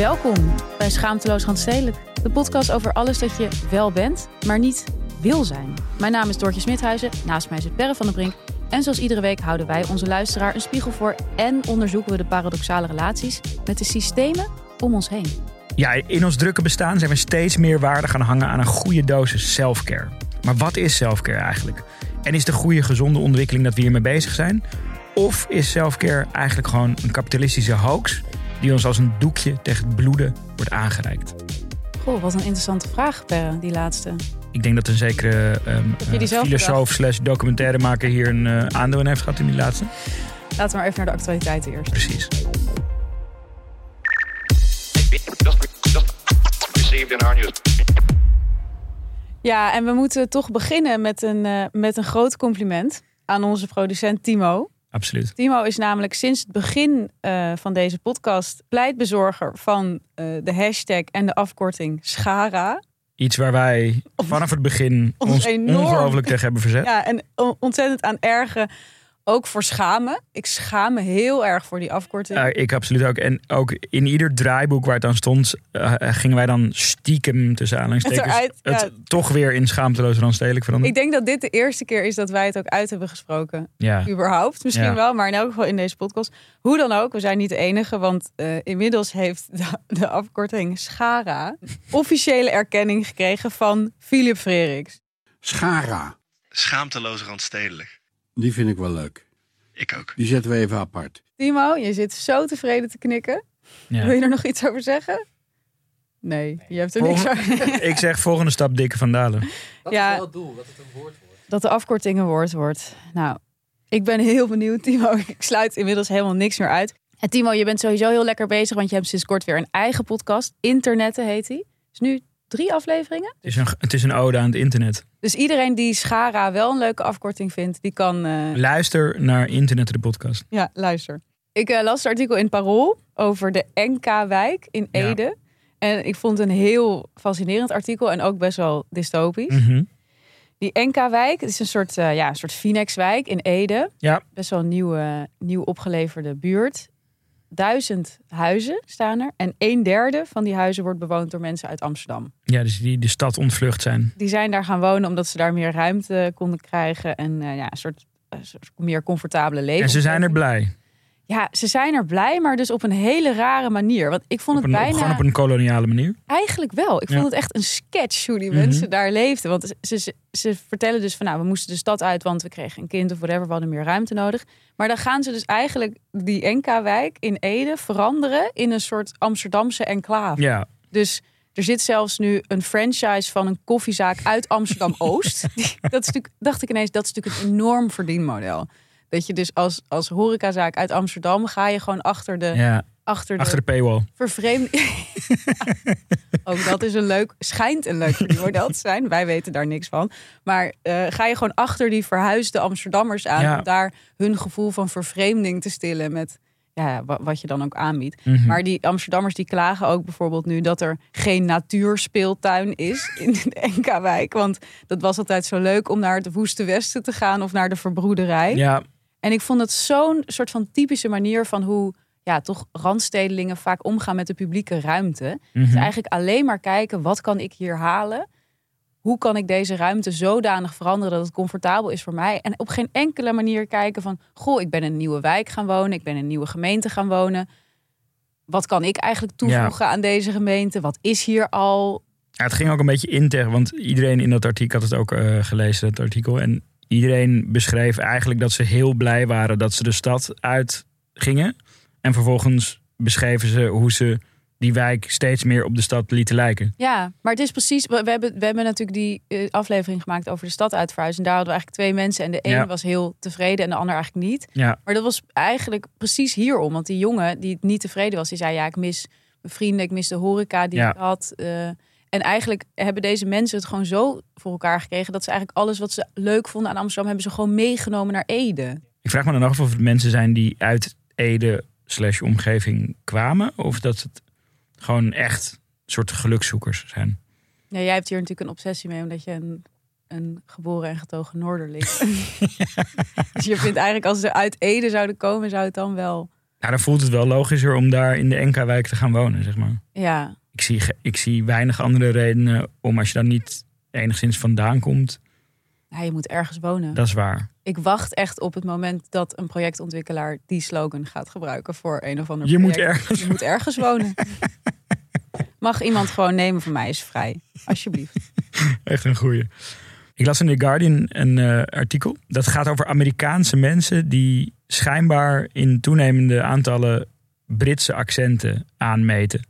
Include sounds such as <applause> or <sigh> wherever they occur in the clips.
Welkom bij Schaamteloos Randstedelijk. De podcast over alles dat je wel bent, maar niet wil zijn. Mijn naam is Doortje Smithuizen, naast mij zit Perre van der Brink. En zoals iedere week houden wij onze luisteraar een spiegel voor... en onderzoeken we de paradoxale relaties met de systemen om ons heen. Ja, in ons drukke bestaan zijn we steeds meer waarde gaan hangen aan een goede dosis selfcare. Maar wat is selfcare eigenlijk? En is de goede gezonde ontwikkeling dat we hiermee bezig zijn? Of is selfcare eigenlijk gewoon een kapitalistische hoax die ons als een doekje tegen het bloeden wordt aangereikt? Goh, wat een interessante vraag, Perre, die laatste. Ik denk dat een zekere um, die zelf filosoof slash documentairemaker hier een uh, aandeel in heeft gehad in die laatste. Laten we maar even naar de actualiteiten eerst. Precies. Ja, en we moeten toch beginnen met een, uh, met een groot compliment aan onze producent Timo. Absoluut. Timo is namelijk sinds het begin uh, van deze podcast pleitbezorger van uh, de hashtag en de afkorting Schara. Iets waar wij vanaf het begin ons, ons ongelooflijk tegen hebben verzet. Ja, en ontzettend aan ergen ook voor schamen. Ik schaam me heel erg voor die afkorting. Uh, ik absoluut ook. En ook in ieder draaiboek waar het dan stond, uh, gingen wij dan stiekem tussen aanhalingstekens het, eruit, het ja. toch weer in schaamteloos randstedelijk veranderen. Ik denk dat dit de eerste keer is dat wij het ook uit hebben gesproken. Ja. Überhaupt. Misschien Ja. wel, maar in elk geval in deze podcast. Hoe dan ook, we zijn niet de enige, want uh, inmiddels heeft de, de afkorting Schara officiële erkenning gekregen van Philip Freriks. Schara, Schaamteloos randstedelijk. Die vind ik wel leuk. Ik ook. Die zetten we even apart. Timo, je zit zo tevreden te knikken. Ja. Wil je er nog iets over zeggen? Nee, je hebt er niks over. <laughs> Ik zeg volgende stap Dikke van Dalen. Dat Ja. is wel het doel, dat het een woord wordt. dat de afkorting een woord wordt. Nou, ik ben heel benieuwd, Timo. <laughs> Ik sluit inmiddels helemaal niks meer uit. En Timo, je bent sowieso heel lekker bezig, want je hebt sinds kort weer een eigen podcast. Internetten heet die. Is nu drie afleveringen. Het is, een, het is een ode aan het internet. Dus iedereen die Schara wel een leuke afkorting vindt, die kan... eh, Luister naar Internet de podcast. Ja, luister. Ik eh, las het artikel in Parool over de NK-wijk in Ja. Ede. En ik vond het een heel fascinerend artikel en ook best wel dystopisch. Mhm. Die NK-wijk, het is een soort, eh, ja, een soort Phoenix-wijk in Ede. Ja. Best wel een nieuwe, nieuw opgeleverde buurt. Duizend huizen staan er. En een derde van die huizen wordt bewoond door mensen uit Amsterdam. Ja, dus die de stad ontvlucht zijn. Die zijn daar gaan wonen omdat ze daar meer ruimte konden krijgen. En eh, ja, een soort, een soort meer comfortabele leven. En ze zijn er blij. Ja, ze zijn er blij, maar dus op een hele rare manier. Want ik vond het een, bijna... gewoon op een koloniale manier. Eigenlijk wel. Ik Ja. vond het echt een sketch hoe die Mhm. mensen daar leefden. Want ze, ze, ze vertellen dus van nou, we moesten de stad uit, want we kregen een kind of whatever, we hadden meer ruimte nodig. Maar dan gaan ze dus eigenlijk die NK-wijk in Ede veranderen in een soort Amsterdamse enclave. Ja. Dus er zit zelfs nu een franchise van een koffiezaak uit Amsterdam-Oost. <laughs> Die- dat is natuurlijk, dacht ik ineens, dat is natuurlijk een enorm verdienmodel. Dat je dus als, als horecazaak uit Amsterdam ga je gewoon achter de, ja. achter de Achter de paywall. vervreemd. <laughs> Ook dat is een leuk, schijnt een leuk verdienmodel te zijn. Wij weten daar niks van. Maar eh, ga je gewoon achter die verhuisde Amsterdammers aan Ja. om daar hun gevoel van vervreemding te stillen met ja, wa- wat je dan ook aanbiedt. Mhm. Maar die Amsterdammers die klagen ook bijvoorbeeld nu dat er geen natuurspeeltuin is in de NK-wijk. Want dat was altijd zo leuk om naar het Woeste Westen te gaan of naar de verbroederij. Ja, En ik vond het zo'n soort van typische manier van hoe ja, toch randstedelingen vaak omgaan met de publieke ruimte. mhm. Dus eigenlijk alleen maar kijken, wat kan ik hier halen? Hoe kan ik deze ruimte zodanig veranderen dat het comfortabel is voor mij? En op geen enkele manier kijken van, goh, ik ben in een nieuwe wijk gaan wonen, ik ben in een nieuwe gemeente gaan wonen. wat kan ik eigenlijk toevoegen aan deze gemeente? Wat is hier al? Ja, het ging ook een beetje in tegen, want iedereen in dat artikel had het ook eh, gelezen, dat artikel. En iedereen beschreef eigenlijk dat ze heel blij waren dat ze de stad uitgingen. En vervolgens beschreven ze hoe ze die wijk steeds meer op de stad lieten lijken. Ja, maar het is precies. We hebben, we hebben natuurlijk die eh, aflevering gemaakt over de stad uitverhuizen. En daar hadden we eigenlijk twee mensen. En de een Ja. was heel tevreden en de ander eigenlijk niet. Ja, Maar dat was eigenlijk precies hierom. Want die jongen die niet tevreden was, die zei: Ja, ik mis mijn vrienden, ik mis de horeca die Ja. ik had. eh. En eigenlijk hebben deze mensen het gewoon zo voor elkaar gekregen dat ze eigenlijk alles wat ze leuk vonden aan Amsterdam hebben ze gewoon meegenomen naar Ede. ik vraag me dan af of het mensen zijn die uit Ede slash omgeving kwamen. Of dat het gewoon echt soort gelukzoekers zijn. Ja, jij hebt hier natuurlijk een obsessie mee, omdat je een, een geboren en getogen Noorderling. <laughs> <laughs> dus je vindt eigenlijk als ze uit Ede zouden komen, zou het dan wel. Nou, dan voelt het wel logischer om daar in de NK-wijk te gaan wonen, zeg maar. Ja, Ik zie, ik zie weinig andere redenen om als je dan niet enigszins vandaan komt. ja, je moet ergens wonen. Dat is waar. Ik wacht echt op het moment dat een projectontwikkelaar die slogan gaat gebruiken voor een of ander Je moet project. ergens Je moet ergens wonen. <laughs> Mag iemand gewoon nemen van mij is vrij. Alsjeblieft. <laughs> Echt een goeie. Ik las in The Guardian een eh, artikel. Dat gaat over Amerikaanse mensen die schijnbaar in toenemende aantallen Britse accenten aanmeten.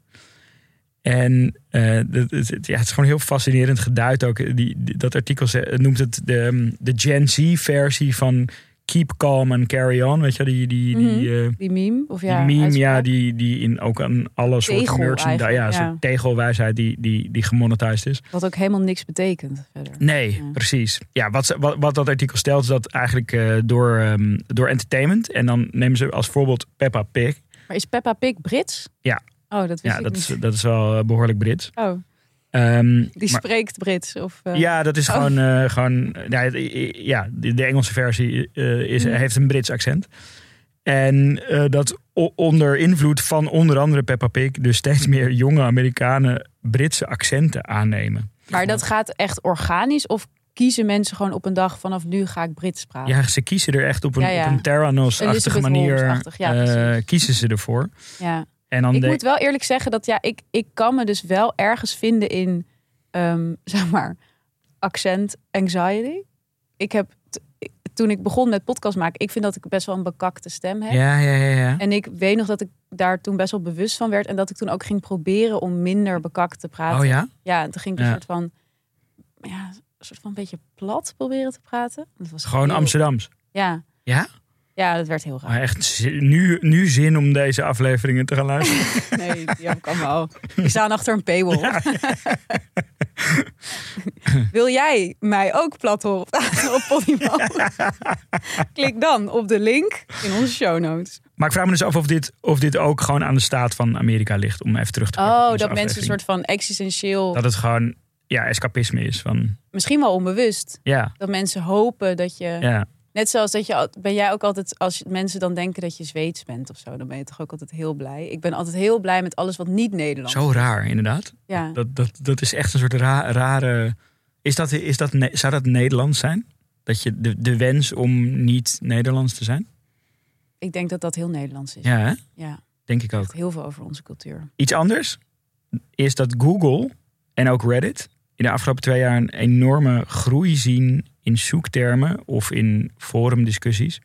En eh, dat, het, ja, het is gewoon heel fascinerend geduid ook. Die, die- dat artikel ze- noemt het de, de Gen Z-versie van Keep Calm and Carry On. Weet je, die, die, die, eh, Die meme? Of ja, die meme, ja, die, die in ook aan alle soorten Tegel merchandise, ja, ja. tegelwijsheid die, die, die gemonetized is. Wat ook helemaal niks betekent verder. Nee, Ja. precies. Ja, wat, wat, wat dat artikel stelt is dat eigenlijk eh, door, ehm, door entertainment. En dan nemen ze als voorbeeld Peppa Pig. Maar is Peppa Pig Brits? Ja. Oh, dat wist Ja, ik dat niet. is, dat is wel eh, behoorlijk Brits. Oh, die maar- spreekt Brits. Of, ja, dat is Oh. gewoon, gewoon ja, ja, de, Engelse versie eh, is, Mhm. heeft een Brits accent. En eh, dat onder invloed van onder andere Peppa Pig dus steeds meer jonge Amerikanen Britse accenten aannemen. Maar dat gaat echt organisch? Of kiezen mensen gewoon op een dag vanaf nu ga ik Brits praten? Ja, ze kiezen er echt op een, Ja, een Terranos-achtige manier. Ja, eh, kiezen ze ervoor. ja. En dan Ik moet wel eerlijk zeggen dat ja, ik, ik kan me dus wel ergens vinden in, ehm, <laughs> zeg maar, accent anxiety. Ik heb, toen ik begon met podcast maken, ik vind dat ik best wel een bekakte stem heb. Ja, ja, ja. ja. En ik weet nog dat ik daar toen best wel bewust van werd. En dat ik toen ook ging proberen om minder bekakt te praten. Oh ja? Ja, en toen ging ik een Ja. soort van, ja, een soort van een beetje plat proberen te praten. Dat was Gewoon heel- Amsterdams. Ja. Ja? Ja, dat werd heel raar. Maar echt nu, nu zin om deze afleveringen te gaan luisteren. <laughs> Nee, die heb ik allemaal. Die staan achter een paywall. <laughs> Wil jij mij ook plat horen op <laughs> Podimo? Klik dan op de link in onze show notes. maar ik vraag me dus af of dit, of dit ook gewoon aan de staat van Amerika ligt. Om even terug te op Oh, dat mensen een soort van existentieel, Dat het gewoon ja, escapisme is. Van, misschien wel onbewust, ja, dat mensen hopen dat je, ja. Net zoals dat je, ben jij ook altijd, als mensen dan denken dat je Zweeds bent of zo, dan ben je toch ook altijd heel blij. Ik ben altijd heel blij met alles wat niet Nederlands Zo raar, inderdaad. Ja. Dat, dat, dat is echt een soort ra- rare... Is dat, is dat, zou dat Nederlands zijn? Dat je de, de wens om niet Nederlands te zijn? Ik denk dat dat heel Nederlands is. Ja, hè? ja. denk ik ook. Heel veel over onze cultuur. Iets anders is dat Google en ook Reddit in de afgelopen twee jaar een enorme groei zien in zoektermen of in forumdiscussies.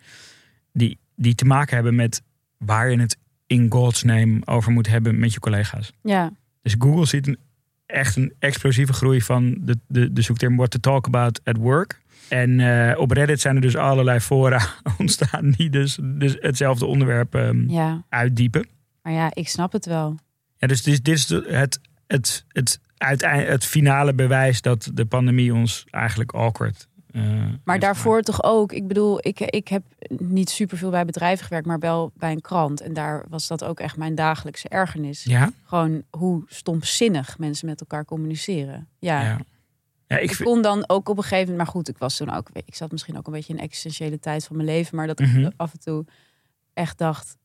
Die, die te maken hebben met waar je het in God's name over moet hebben met je collega's. Ja. Dus Google ziet een, echt een explosieve groei van de, de, de zoekterm what to talk about at work. En eh, op Reddit zijn er dus allerlei fora <laughs> ontstaan die dus, dus hetzelfde onderwerp ehm, ja. uitdiepen. Maar ja, ik snap het wel. Ja, dus dit, dit is het, het, het, uiteindelijk het finale bewijs dat de pandemie ons eigenlijk awkward. Eh, Maar heeft daarvoor toch ook. Ik bedoel, ik, ik heb niet superveel bij bedrijven gewerkt, maar wel bij een krant. En daar was dat ook echt mijn dagelijkse ergernis. gemaakt. Gewoon hoe stomzinnig mensen met elkaar communiceren. Ja. Ja, ja. ja ik kon dan ook op een gegeven moment, maar goed, ik was toen ook, ik zat misschien ook een beetje in een existentiële tijd van mijn leven, maar dat Mhm. ik af en toe echt dacht,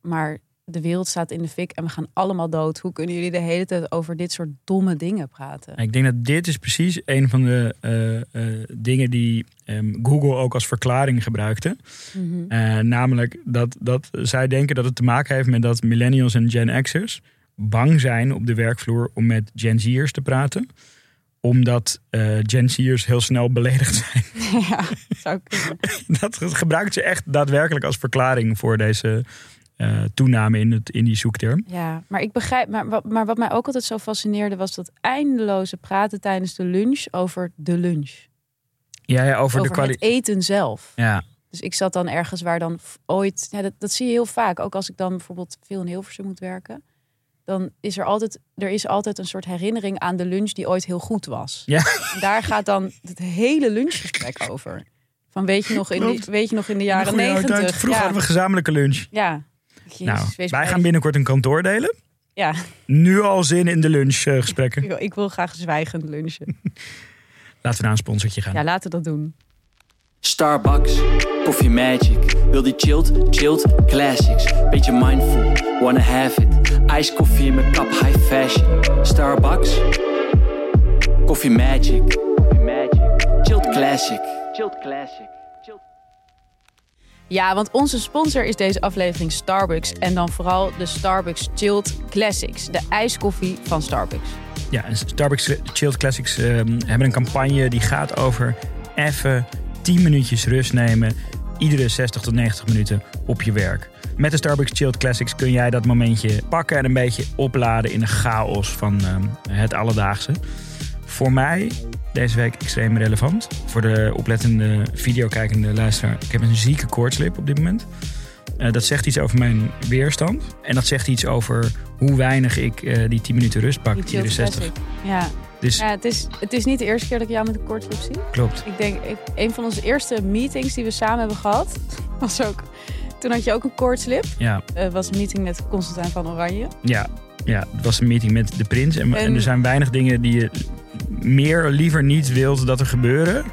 maar de wereld staat in de fik en we gaan allemaal dood. Hoe kunnen jullie de hele tijd over dit soort domme dingen praten? Ik denk dat dit is precies een van de eh, eh, dingen die ehm, Google ook als verklaring gebruikte. Mhm. Eh, namelijk dat, dat zij denken dat het te maken heeft met dat millennials en Gen X'ers bang zijn op de werkvloer om met Gen Z'ers te praten. Omdat eh, Gen Z'ers heel snel beledigd zijn. <laughs> <laughs> ja, zou kunnen. dat gebruikt ze echt daadwerkelijk als verklaring voor deze eh, toename in, het, in die zoekterm. Ja, maar ik begrijp. Maar wat, maar wat mij ook altijd zo fascineerde was dat eindeloze praten tijdens de lunch over de lunch. Ja, ja over, Over de het kwaliteit. eten zelf. Ja, Dus ik zat dan ergens waar dan ooit, ja, dat, dat zie je heel vaak. Ook als ik dan bijvoorbeeld veel in Hilversum moet werken. Dan is er altijd, er is altijd een soort herinnering aan de lunch die ooit heel goed was. Ja. En daar gaat dan het hele lunchgesprek over. Van weet je nog in, die, weet je nog in de jaren negentig? Vroeger Ja, hadden we gezamenlijke lunch. ja. Jezus, nou, wij blij. gaan binnenkort een kantoor delen. Ja, Nu al zin in de lunchgesprekken. ik wil, ik wil graag zwijgend lunchen. <laughs> Laten we naar een sponsortje gaan. Ja, laten we dat doen. Starbucks, Coffee Magic. Wil die chilled? Chilled classics. Beetje mindful, wanna have it. Iced koffie in mijn kap, high fashion. Starbucks, Coffee Magic. Coffee Magic. Chilled classic. Chilled classic. Ja, want onze sponsor is deze aflevering Starbucks. En dan vooral de Starbucks Chilled Classics. De ijskoffie van Starbucks. Ja, en Starbucks Chilled Classics ehm, hebben een campagne die gaat over even 10 minuutjes rust nemen. Iedere 60 tot 90 minuten op je werk. Met de Starbucks Chilled Classics kun jij dat momentje pakken en een beetje opladen in de chaos van ehm, het alledaagse. Voor mij deze week extreem relevant. Voor de oplettende videokijkende luisteraar. Ik heb een zieke koortslip op dit moment. Eh, dat zegt iets over mijn weerstand. En dat zegt iets over hoe weinig ik eh, die 10 minuten rust pak. Die Iedere Chilled 60. Classic. Ja, Dus ja het, is, het is niet de eerste keer dat ik jou met een kortslip zie. klopt. Ik denk, ik, een van onze eerste meetings die we samen hebben gehad... <laughs> was ook... Toen had je ook een koortslip. Ja, Het was een meeting met Constantijn van Oranje. ja, ja, het was een meeting met de prins. En, En- en er zijn weinig dingen die je meer liever niet wilt dat er gebeuren.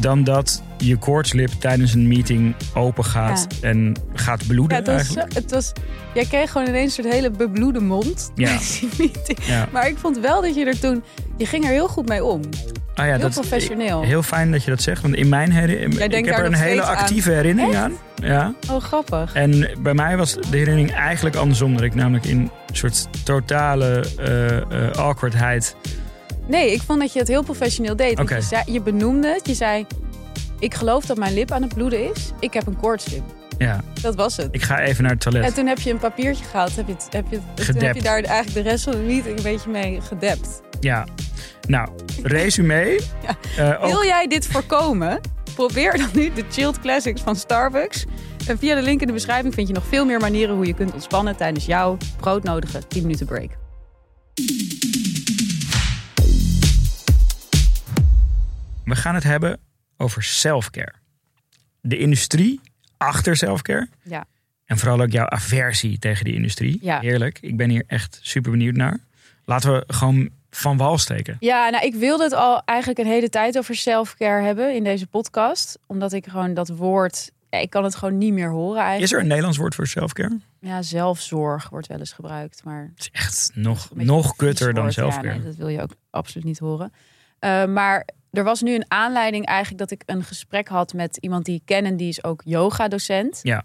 Dan dat je koortslip tijdens een meeting open gaat en gaat bloeden Ja, het was, eigenlijk. het was, jij kreeg gewoon ineens een soort hele bebloede mond. Ja. tijdens die meeting. Maar ik vond wel dat je er toen... Je ging er heel goed mee om. Ah ja, heel dat, professioneel. Heel fijn dat je dat zegt. Want in mijn herinnering... Ik heb er een hele aan. actieve herinnering Echt? aan. Ja. Oh, grappig. En bij mij was de herinnering eigenlijk andersom. Dat ik namelijk in een soort totale eh, eh, awkwardheid... Nee, ik vond dat je het heel professioneel deed. Oké. Je, zei, je benoemde het. Je zei, ik geloof dat mijn lip aan het bloeden is. Ik heb een koortslip. Ja, Dat was het. ik ga even naar het toilet. En toen heb je een papiertje gehaald. Heb je, het- heb je, het- toen heb je daar eigenlijk de rest van de meeting een beetje mee gedept. Ja. Nou, resume. <laughs> Ja. Eh, ook- Wil jij dit voorkomen? Probeer dan nu de Chilled Classics van Starbucks. En via de link in de beschrijving vind je nog veel meer manieren hoe je kunt ontspannen tijdens jouw broodnodige 10 minuten break. We gaan het hebben over selfcare. De industrie achter selfcare. Ja. En vooral ook jouw aversie tegen die industrie. Ja. Eerlijk, ik ben hier echt super benieuwd naar. Laten we gewoon van wal steken. Ja, nou, ik wilde het al eigenlijk een hele tijd over selfcare hebben in deze podcast. Omdat ik gewoon dat woord, ja, ik kan het gewoon niet meer horen eigenlijk. Is er een Nederlands woord voor selfcare? Ja, zelfzorg wordt wel eens gebruikt, maar Het is echt nog, nog kutter dan woord. Ja, selfcare. nee, dat wil je ook absoluut niet horen. Eh, maar er was nu een aanleiding eigenlijk dat ik een gesprek had met iemand die ik ken en die is ook yoga-docent. Ja.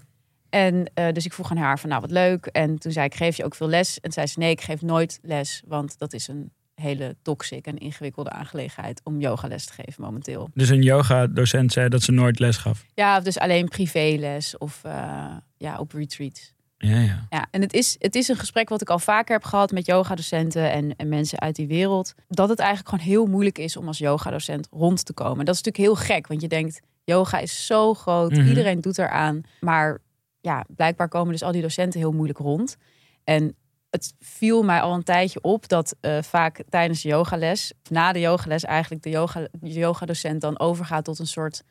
En eh, dus ik vroeg aan haar van nou wat leuk. En toen zei ik geef je ook veel les? En zei ze nee ik geef nooit les, want dat is een hele toxic en ingewikkelde aangelegenheid om yogales te geven momenteel. Dus een yoga-docent zei dat ze nooit les gaf. Ja, dus alleen privéles of eh, ja, op retreats. Ja, ja. Ja, en het is, het is een gesprek wat ik al vaker heb gehad met yogadocenten en, en mensen uit die wereld. Dat het eigenlijk gewoon heel moeilijk is om als yogadocent rond te komen. Dat is natuurlijk heel gek, want je denkt, yoga is zo groot, Mhm. iedereen doet eraan. Maar ja, blijkbaar komen dus al die docenten heel moeilijk rond. En het viel mij al een tijdje op dat eh, vaak tijdens de yogales, na de yogales eigenlijk de, yoga, de yogadocent dan overgaat tot een soort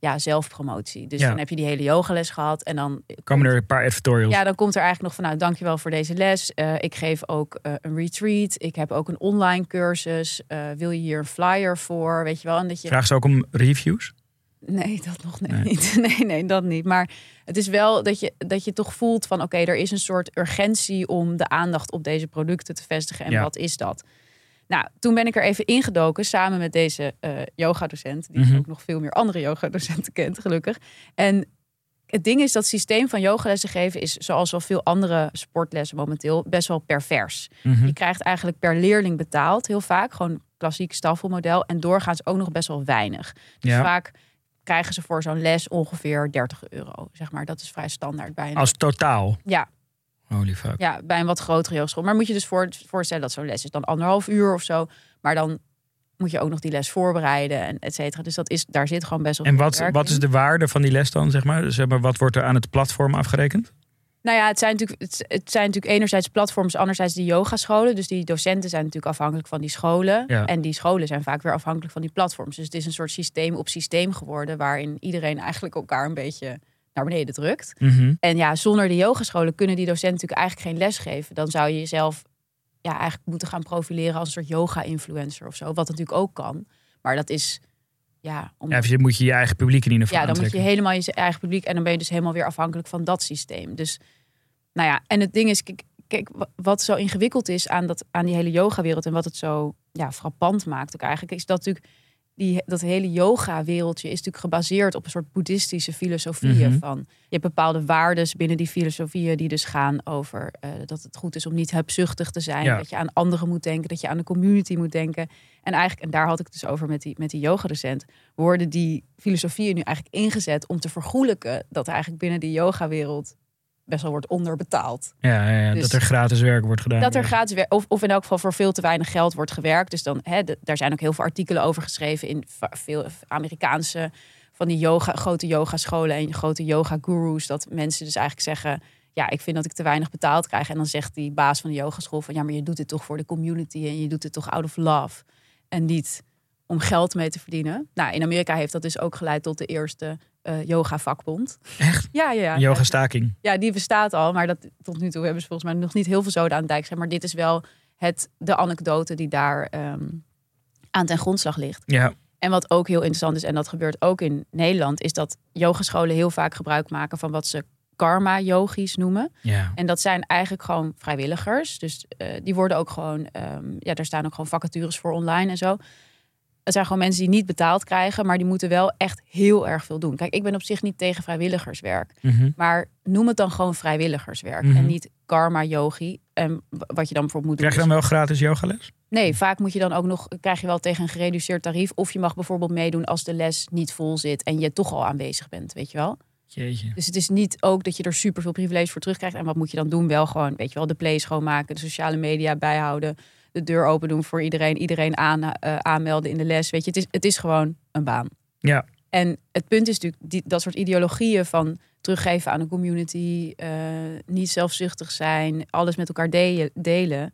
ja, zelfpromotie. Dus Ja. dan heb je die hele yogales gehad en dan Komen er een paar editorials. ja, dan komt er eigenlijk nog van, nou, dankjewel voor deze les. Eh, ik geef ook eh, een retreat. Ik heb ook een online cursus. Eh, wil je hier een flyer voor? Weet je wel? En dat je... Vraag ze ook om reviews? Nee, dat nog Nee. niet. <laughs> Nee, nee, dat niet. Maar het is wel dat je, dat je toch voelt van... oké, er is een soort urgentie om de aandacht op deze producten te vestigen. En Ja. wat is dat? Nou, toen ben ik er even ingedoken samen met deze eh yogadocent... die Mhm. ook nog veel meer andere yogadocenten kent, gelukkig. En het ding is dat het systeem van yogalessen geven... is zoals wel veel andere sportlessen momenteel best wel pervers. Mhm. Je krijgt eigenlijk per leerling betaald, heel vaak. Gewoon klassiek staffelmodel. En doorgaans ook nog best wel weinig. Dus Ja. vaak krijgen ze voor zo'n les ongeveer 30 euro. Zeg maar, dat is vrij standaard bij een, Als totaal. ja, Holy fuck. ja, bij een wat grotere hogeschool. Maar moet je dus voor, voorstellen dat zo'n les is dan anderhalf uur of zo. Maar dan moet je ook nog die les voorbereiden en et cetera. Dus dat is, daar zit gewoon best wel En wat, wat is de waarde van die les dan, zeg maar? Zeg maar? Wat wordt er aan het platform afgerekend? Nou ja, het zijn natuurlijk, het, het zijn natuurlijk enerzijds platforms, anderzijds die yogascholen. Dus die docenten zijn natuurlijk afhankelijk van die scholen. Ja. En die scholen zijn vaak weer afhankelijk van die platforms. Dus het is een soort systeem op systeem geworden... waarin iedereen eigenlijk elkaar een beetje naar beneden drukt. Mhm. En ja, zonder de yogascholen kunnen die docenten natuurlijk eigenlijk geen les geven. Dan zou je jezelf ja, eigenlijk moeten gaan profileren als een soort yoga-influencer of zo. Wat natuurlijk ook kan. Maar dat is, ja... Om... Ja, je moet je je eigen publiek in ieder geval Ja, dan moet je helemaal je eigen publiek en dan ben je dus helemaal weer afhankelijk van dat systeem. Dus nou ja, en het ding is, kijk, kijk wa- wat zo ingewikkeld is aan, dat, aan die hele yoga-wereld en wat het zo ja, frappant maakt ook eigenlijk, is dat natuurlijk die, dat hele yoga-wereldje is natuurlijk gebaseerd op een soort boeddhistische filosofieën Mhm. van je hebt bepaalde waarden binnen die filosofieën die dus gaan over eh, dat het goed is om niet hebzuchtig te zijn, Ja. dat je aan anderen moet denken, dat je aan de community moet denken. En eigenlijk, en daar had ik het dus over met die, met die yogadocent, worden die filosofieën nu eigenlijk ingezet om te vergoelijken dat er eigenlijk binnen die yogawereld best wel wordt onderbetaald. Ja, ja, ja, Dus- dat er gratis werk wordt gedaan. Dat er gratis wer- of, of in elk geval voor veel te weinig geld wordt gewerkt. Dus dan, hè, daar zijn ook heel veel artikelen over geschreven in veel Amerikaanse van die yoga, grote yogascholen en grote yoga gurus. Dat mensen dus eigenlijk zeggen: Ja, ik vind dat ik te weinig betaald krijg. En dan zegt die baas van de yogaschool van ja, maar je doet dit toch voor de community en je doet dit toch out of love. En niet om geld mee te verdienen. Nou, in Amerika heeft dat dus ook geleid tot de eerste eh, yoga vakbond. Echt? Ja, ja, ja. Yoga staking. Ja, die bestaat al, maar dat, tot nu toe hebben ze volgens mij nog niet heel veel zoden aan het dijk gezet. Maar dit is wel het, de anekdote die daar ehm, aan ten grondslag ligt. Ja, En wat ook heel interessant is, en dat gebeurt ook in Nederland, is dat yogascholen heel vaak gebruik maken van wat ze karma-yogis noemen. ja. En dat zijn eigenlijk gewoon vrijwilligers. Dus eh, die worden ook gewoon, ehm, ja, daar staan ook gewoon vacatures voor online en zo. Het zijn gewoon mensen die niet betaald krijgen, maar die moeten wel echt heel erg veel doen. Kijk, ik ben op zich niet tegen vrijwilligerswerk. Mhm. Maar noem het dan gewoon vrijwilligerswerk Mhm. en niet karma yogi. En wat je dan bijvoorbeeld moet Krijg je dan wel gratis yogales? Nee, vaak moet je dan ook nog krijg je wel tegen een gereduceerd tarief. Of je mag bijvoorbeeld meedoen als de les niet vol zit en je toch al aanwezig bent, weet je wel. Jeetje. Dus het is niet ook dat je er super veel privileges voor terugkrijgt. En wat moet je dan doen? Wel gewoon, weet je wel, de play schoonmaken, de sociale media bijhouden, de deur open doen voor iedereen, iedereen aan, eh, aanmelden in de les. Weet je, het is, het is gewoon een baan. Ja. En het punt is natuurlijk die, dat soort ideologieën van teruggeven aan de community, eh, niet zelfzuchtig zijn, alles met elkaar de- delen.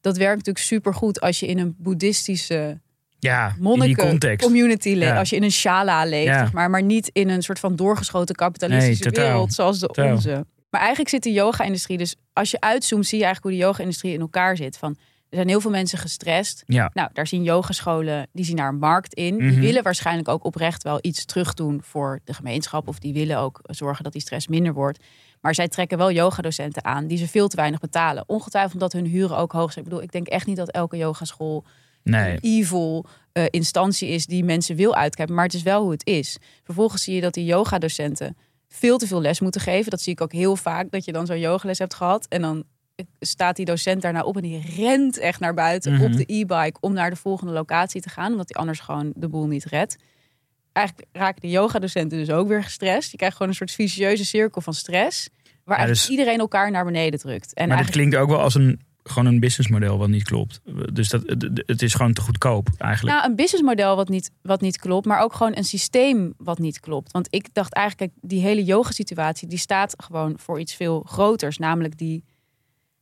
Dat werkt natuurlijk supergoed als je in een boeddhistische Ja, monniken community leeft. Ja. Als je in een shala leeft, Ja. zeg maar, maar niet in een soort van doorgeschoten kapitalistische Nee, wereld zoals de Totaal. onze. Maar eigenlijk zit de yoga-industrie, dus als je uitzoomt, zie je eigenlijk hoe de yoga-industrie in elkaar zit. Van, er zijn heel veel mensen gestrest. Ja. Nou, daar zien yogascholen, die zien daar een markt in. Mhm. Die willen waarschijnlijk ook oprecht wel iets terug doen voor de gemeenschap. Of die willen ook zorgen dat die stress minder wordt. Maar zij trekken wel yogadocenten aan die ze veel te weinig betalen. Ongetwijfeld omdat hun huren ook hoog zijn. Ik bedoel, ik denk echt niet dat elke yogaschool Nee. een evil eh, instantie is die mensen wil uitkijken. Maar het is wel hoe het is. Vervolgens zie je dat die yogadocenten veel te veel les moeten geven. Dat zie ik ook heel vaak. Dat je dan zo'n yogales hebt gehad. En dan staat die docent daarna op en die rent echt naar buiten Mhm. op de e-bike om naar de volgende locatie te gaan. Omdat hij anders gewoon de boel niet redt. Eigenlijk raken de yogadocenten dus ook weer gestrest. Je krijgt gewoon een soort vicieuze cirkel van stress. Waar Ja, eigenlijk dus- iedereen elkaar naar beneden drukt. En maar dat eigenlijk, klinkt ook wel als een, gewoon een businessmodel wat niet klopt. Dus dat, het- het is gewoon te goedkoop eigenlijk. Nou, een businessmodel wat niet, wat niet klopt, maar ook gewoon een systeem wat niet klopt. Want ik dacht eigenlijk, die hele yoga-situatie, die staat gewoon voor iets veel groters. Namelijk die,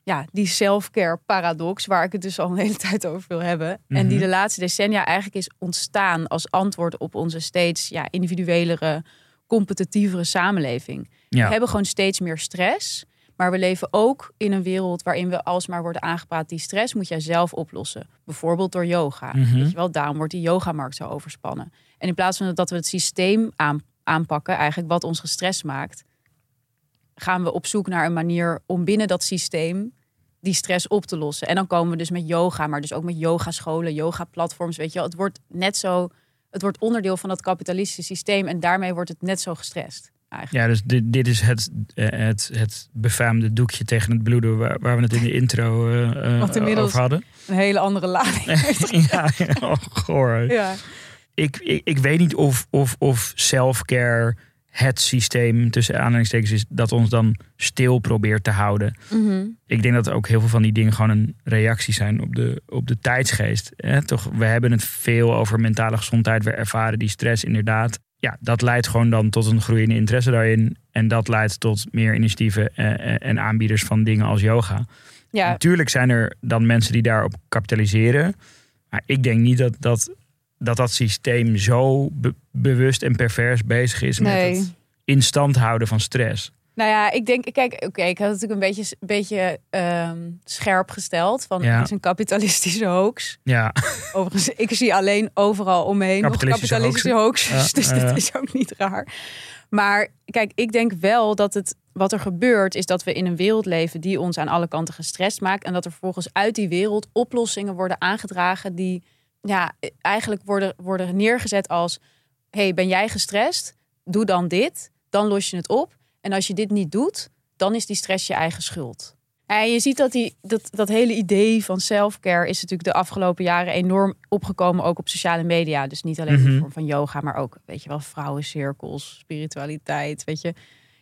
ja, die self-care paradox, waar ik het dus al een hele tijd over wil hebben. En die Mhm. de laatste decennia eigenlijk is ontstaan als antwoord op onze steeds ja, individuelere, competitievere samenleving. ja. We hebben gewoon steeds meer stress. Maar Maar we leven ook in een wereld waarin we alsmaar worden aangepraat. Die stress moet jij zelf oplossen. Bijvoorbeeld door yoga. Mhm. Weet je wel, daarom wordt die yogamarkt zo overspannen. En in plaats van dat we het systeem aan, aanpakken, eigenlijk wat ons gestrest maakt, gaan we op zoek naar een manier om binnen dat systeem die stress op te lossen. En dan komen we dus met yoga, maar dus ook met yogascholen, yoga-platforms. Weet je wel, het wordt net zo, het wordt onderdeel van dat kapitalistische systeem en daarmee wordt het net zo gestrest. Eigenlijk. Ja, dus dit, dit is het, eh, het, het befaamde doekje tegen het bloeden waar, waar we het in de intro eh, Wat inmiddels- over hadden. Een hele andere lading. <laughs> ja, ja, oh, goor. ja. Ik, ik, ik weet niet of, of, of self-care het systeem tussen aanhalingstekens is dat ons dan stil probeert te houden. Mhm. Ik denk dat ook heel veel van die dingen gewoon een reactie zijn op de, op de tijdsgeest. Hè? Toch, we hebben het veel over mentale gezondheid. We ervaren die stress inderdaad. Ja, dat leidt gewoon dan tot een groeiende interesse daarin. En dat leidt tot meer initiatieven eh, eh, en aanbieders van dingen als yoga. ja, Natuurlijk zijn er dan mensen die daarop kapitaliseren. Maar ik denk niet dat dat, dat, dat systeem zo be- bewust en pervers bezig is Nee. met het in stand houden van stress. Nou ja, ik denk, kijk, oké, ik had het natuurlijk een beetje, beetje ehm, scherp gesteld. Van Ja. het is een kapitalistische hoax. Ja, Overigens, ik zie alleen overal omheen nog Kapitalistische kapitalistische hoaxes. Ja, dus dat is ook niet raar. Maar kijk, ik denk wel dat het wat er gebeurt, is dat we in een wereld leven die ons aan alle kanten gestrest maakt. En dat er vervolgens uit die wereld oplossingen worden aangedragen die ja, eigenlijk worden, worden neergezet als: hey, ben jij gestrest? Doe dan dit, dan los je het op. En als je dit niet doet, dan is die stress je eigen schuld. En je ziet dat, die, dat dat hele idee van self-care is natuurlijk de afgelopen jaren enorm opgekomen, ook op sociale media. Dus niet alleen in de Mhm. vorm van yoga, maar ook, weet je wel, vrouwencirkels, spiritualiteit, weet je.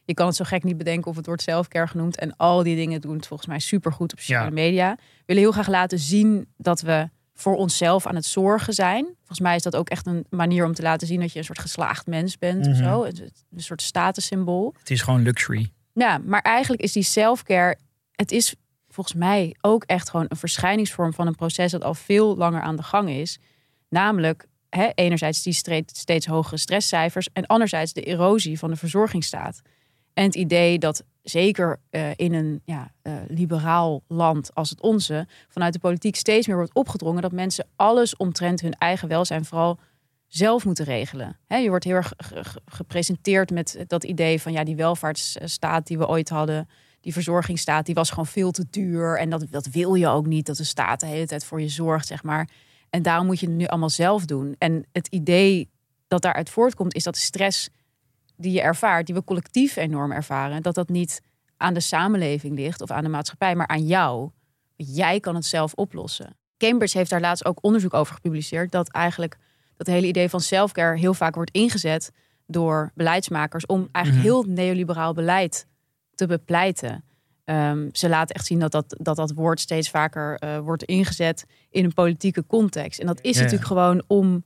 Je kan het zo gek niet bedenken of het wordt self-care genoemd. En al die dingen doen het volgens mij supergoed op sociale Ja. media. We willen heel graag laten zien dat we voor onszelf aan het zorgen zijn. Volgens mij is dat ook echt een manier om te laten zien dat je een soort geslaagd mens bent of zo. Een, een soort statussymbool. het is gewoon luxury. Ja, maar eigenlijk is die self-care, het is volgens mij ook echt gewoon een verschijningsvorm van een proces dat al veel langer aan de gang is. Namelijk, hè, enerzijds die steeds, steeds hogere stresscijfers en anderzijds de erosie van de verzorgingsstaat. En het idee dat zeker eh, in een ja, eh, liberaal land als het onze, vanuit de politiek steeds meer wordt opgedrongen dat mensen alles omtrent hun eigen welzijn vooral zelf moeten regelen. Je wordt heel erg ge- ge- gepresenteerd met dat idee van ja, die welvaartsstaat die we ooit hadden, die verzorgingsstaat, die was gewoon veel te duur. En dat, dat wil je ook niet, dat de staat de hele tijd voor je zorgt, zeg maar. En daarom moet je het nu allemaal zelf doen. En het idee dat daaruit voortkomt, is dat stress die je ervaart, die we collectief enorm ervaren, dat dat niet aan de samenleving ligt of aan de maatschappij, maar aan jou. Jij kan het zelf oplossen. Cambridge heeft daar laatst ook onderzoek over gepubliceerd, dat eigenlijk dat hele idee van selfcare heel vaak wordt ingezet door beleidsmakers om eigenlijk Mhm. heel neoliberaal beleid te bepleiten. Ehm, ze laten echt zien dat dat, dat, dat woord steeds vaker eh, wordt ingezet in een politieke context. En dat is ja. natuurlijk gewoon om,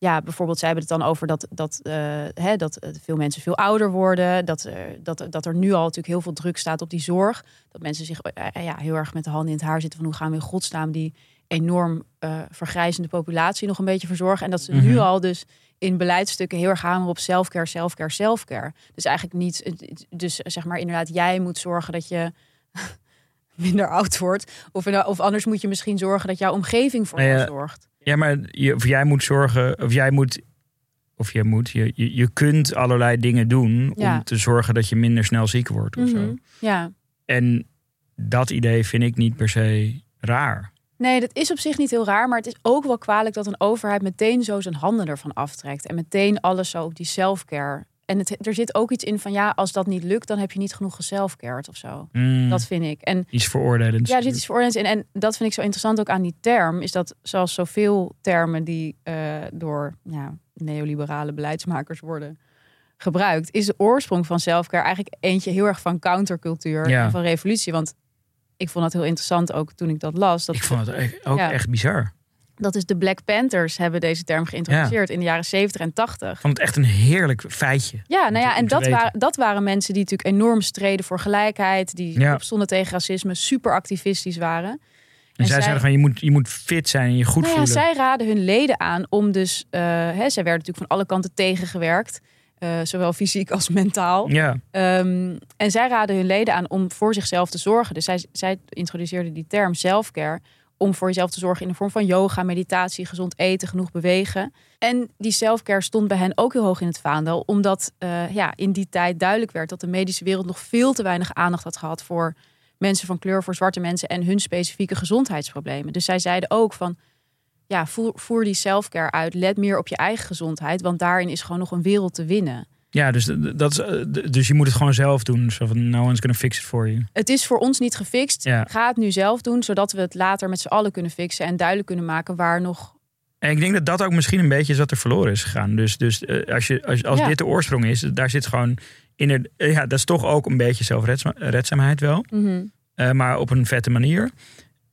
ja, bijvoorbeeld, zij hebben het dan over dat, dat, eh, hè, dat eh, veel mensen veel ouder worden. Dat, dat, dat er nu al natuurlijk heel veel druk staat op die zorg. Dat mensen zich eh, ja, heel erg met de handen in het haar zitten van hoe gaan we in godsnaam die enorm vergrijzende populatie nog een beetje verzorgen. En dat ze nu Mhm. al dus in beleidsstukken heel erg hameren op selfcare, selfcare, selfcare. Dus eigenlijk niet, dus zeg maar inderdaad, jij moet zorgen dat je <laughs> minder oud wordt. Of, of anders moet je misschien zorgen dat jouw omgeving voor Nou ja, zorgt. Ja, maar je, of jij moet zorgen, of jij moet, of jij moet, je, je, je kunt allerlei dingen doen Ja. om te zorgen dat je minder snel ziek wordt of Mhm. zo. Ja. En dat idee vind ik niet per se raar. Nee, dat is op zich niet heel raar, maar het is ook wel kwalijk dat een overheid meteen zo zijn handen ervan aftrekt. En meteen alles zo op die selfcare. En het, er zit ook iets in van ja, als dat niet lukt, dan heb je niet genoeg geselfcared of zo. Mm, Dat vind ik. En iets veroordelends. Ja, er zit iets veroordeeld in. En dat vind ik zo interessant ook aan die term. Is dat zoals zoveel termen die eh, door ja, neoliberale beleidsmakers worden gebruikt, is de oorsprong van selfcare eigenlijk eentje heel erg van countercultuur Ja. en van revolutie. Want ik vond dat heel interessant ook toen ik dat las. Dat, ik vond het echt- ook Ja. echt bizar. Dat is de Black Panthers hebben deze term geïntroduceerd in de jaren 70 en 80. Ik vond het echt een heerlijk feitje. Ja, nou ja, en dat waren, dat waren mensen die natuurlijk enorm streden voor gelijkheid, die Ja. opstonden tegen racisme, super activistisch waren. En, zij zij- zeiden van je moet, je moet fit zijn en je goed Nou ja, voelen. zij raden hun leden aan om dus... eh hè, zij werden natuurlijk van alle kanten tegengewerkt. eh, zowel fysiek als mentaal. Ja, Ehm, en zij raden hun leden aan om voor zichzelf te zorgen. Dus zij, zij introduceerden die term self-care om voor jezelf te zorgen in de vorm van yoga, meditatie, gezond eten, genoeg bewegen. En die self-care stond bij hen ook heel hoog in het vaandel, omdat eh, ja, in die tijd duidelijk werd dat de medische wereld nog veel te weinig aandacht had gehad voor mensen van kleur, voor zwarte mensen en hun specifieke gezondheidsproblemen. Dus zij zeiden ook van, ja, voer, voer die self-care uit, let meer op je eigen gezondheid, want daarin is gewoon nog een wereld te winnen. Ja dus, dat eh, dus je moet het gewoon zelf doen. Zo van, no one's gonna fix it for you. Het is voor ons niet gefixt. Ja. Ga het nu zelf doen, zodat we het later met z'n allen kunnen fixen en duidelijk kunnen maken waar nog. En ik denk dat dat ook misschien een beetje is wat er verloren is gegaan. Dus, dus eh, als, je, als, als Ja. dit de oorsprong is, daar zit gewoon in eh, ja, dat is toch ook een beetje zelfredzaamheid wel. Eh, maar op een vette manier.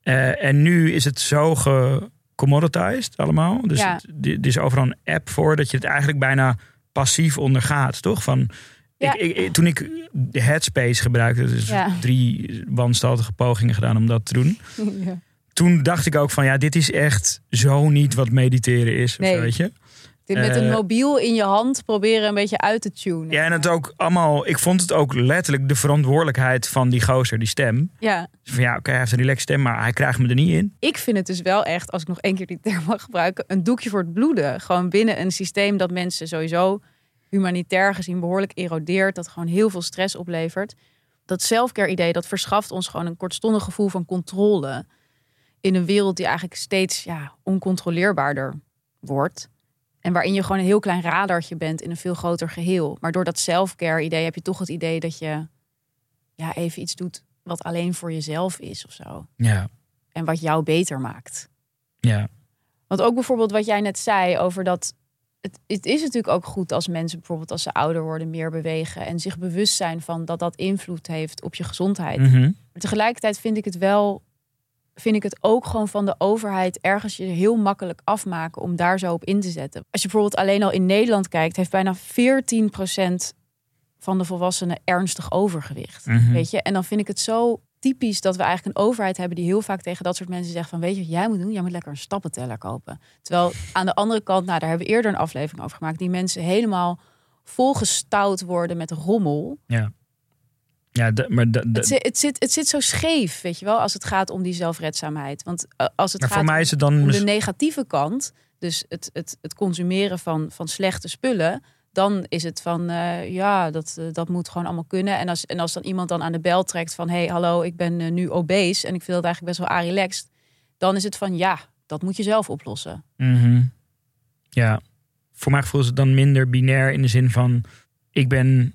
En nu is het zo gecommoditized allemaal. Dus Ja. het, er is overal een app voor dat je het eigenlijk bijna passief ondergaat, toch? Van, Ja. ik, ik, toen ik de Headspace gebruikte, dus Ja. drie wanstaltige pogingen gedaan om dat te doen. <laughs> ja. Toen dacht ik ook van, ja, dit is echt zo niet wat mediteren is. of Nee. zo, weet je? Dit met een Eh, mobiel in je hand proberen een beetje uit te tunen. Ja, en het ook allemaal, ik vond het ook letterlijk de verantwoordelijkheid van die gozer, die stem. Ja, Dus Van ja, oké, hij heeft een relaxed stem, maar hij krijgt me er niet in. ik vind het dus wel echt, als ik nog één keer die term mag gebruiken, een doekje voor het bloeden. Gewoon binnen een systeem dat mensen sowieso humanitair gezien behoorlijk erodeert, dat gewoon heel veel stress oplevert. Dat selfcare idee, dat verschaft ons gewoon een kortstondig gevoel van controle in een wereld die eigenlijk steeds ja, oncontroleerbaarder wordt. En waarin je gewoon een heel klein radartje bent in een veel groter geheel. Maar door dat self-care idee heb je toch het idee dat je ja, even iets doet wat alleen voor jezelf is of zo. Ja, En wat jou beter maakt. ja. Want ook bijvoorbeeld wat jij net zei over dat. Het, het is natuurlijk ook goed als mensen bijvoorbeeld als ze ouder worden meer bewegen. En zich bewust zijn van dat dat invloed heeft op je gezondheid. Mhm. Maar tegelijkertijd vind ik het wel. Vind ik het ook gewoon van de overheid ergens je heel makkelijk afmaken om daar zo op in te zetten. Als je bijvoorbeeld alleen al in Nederland kijkt, heeft bijna 14% van de volwassenen ernstig overgewicht. Mhm. Weet je? En dan vind ik het zo typisch dat we eigenlijk een overheid hebben die heel vaak tegen dat soort mensen zegt van weet je wat jij moet doen? Jij moet lekker een stappenteller kopen. Terwijl aan de andere kant, nou daar hebben we eerder een aflevering over gemaakt, die mensen helemaal volgestouwd worden met rommel. Ja, ja de- maar, de, de- Het, zit, het, zit, het zit zo scheef, weet je wel, als het gaat om die zelfredzaamheid. Want eh, als het maar gaat voor mij is het dan... om de negatieve kant, dus het, het, het consumeren van, van slechte spullen, dan is het van eh, ja, dat, eh, dat moet gewoon allemaal kunnen. En als, en als dan iemand dan aan de bel trekt van hey, hallo, ik ben nu obese en ik vind dat eigenlijk best wel relaxed, dan is het van ja, dat moet je zelf oplossen. Mhm. Ja, voor mijn gevoel is het dan minder binair in de zin van... Ik ben...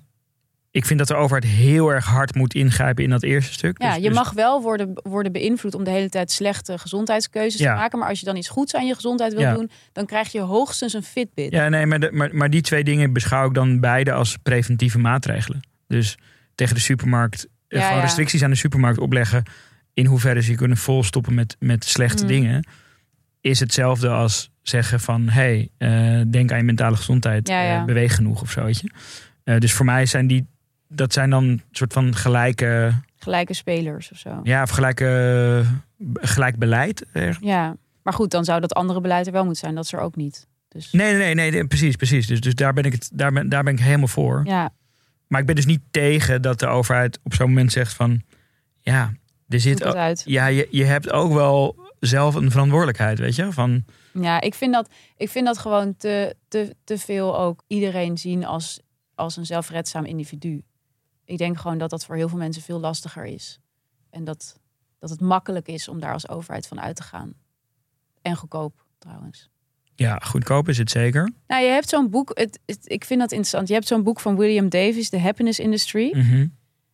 Ik vind dat de overheid heel erg hard moet ingrijpen in dat eerste stuk. Ja, Dus- je dus- mag wel worden, worden beïnvloed om de hele tijd slechte gezondheidskeuzes Ja. te maken. Maar als je dan iets goeds aan je gezondheid wil Ja. doen, dan krijg je hoogstens een Fitbit. Ja, nee, maar, de- maar, maar die twee dingen beschouw ik dan beide als preventieve maatregelen. Dus tegen de supermarkt, eh, Ja, gewoon restricties aan de supermarkt opleggen. In hoeverre ze je kunnen volstoppen met, met slechte Mm. dingen. Is hetzelfde als zeggen van, hey, eh, denk aan je mentale gezondheid. Eh, beweeg genoeg of zo, weet je. Dus voor mij zijn die, dat zijn dan soort van gelijke, Gelijke spelers of zo. ja, of gelijke, gelijk beleid. eh. Ja, maar goed, dan zou dat andere beleid er wel moeten zijn. Dat is er ook niet. Dus Nee, nee, nee, nee, precies, precies. Dus, dus daar, ben ik het, daar, ben, daar ben ik helemaal voor. ja, Maar ik ben dus niet tegen dat de overheid op zo'n moment zegt van... Ja, er zit... uit. Ja, je, je hebt ook wel zelf een verantwoordelijkheid, weet je? Van, Ja, ik vind dat, ik vind dat gewoon te, te, te veel ook iedereen zien als, als een zelfredzaam individu. Ik denk gewoon dat dat voor heel veel mensen veel lastiger is. En dat, dat het makkelijk is om daar als overheid van uit te gaan. En goedkoop trouwens. ja, goedkoop is het zeker. Nou, je hebt zo'n boek, het, het- ik vind dat interessant. Je hebt zo'n boek van William Davis, The Happiness Industry. Mhm.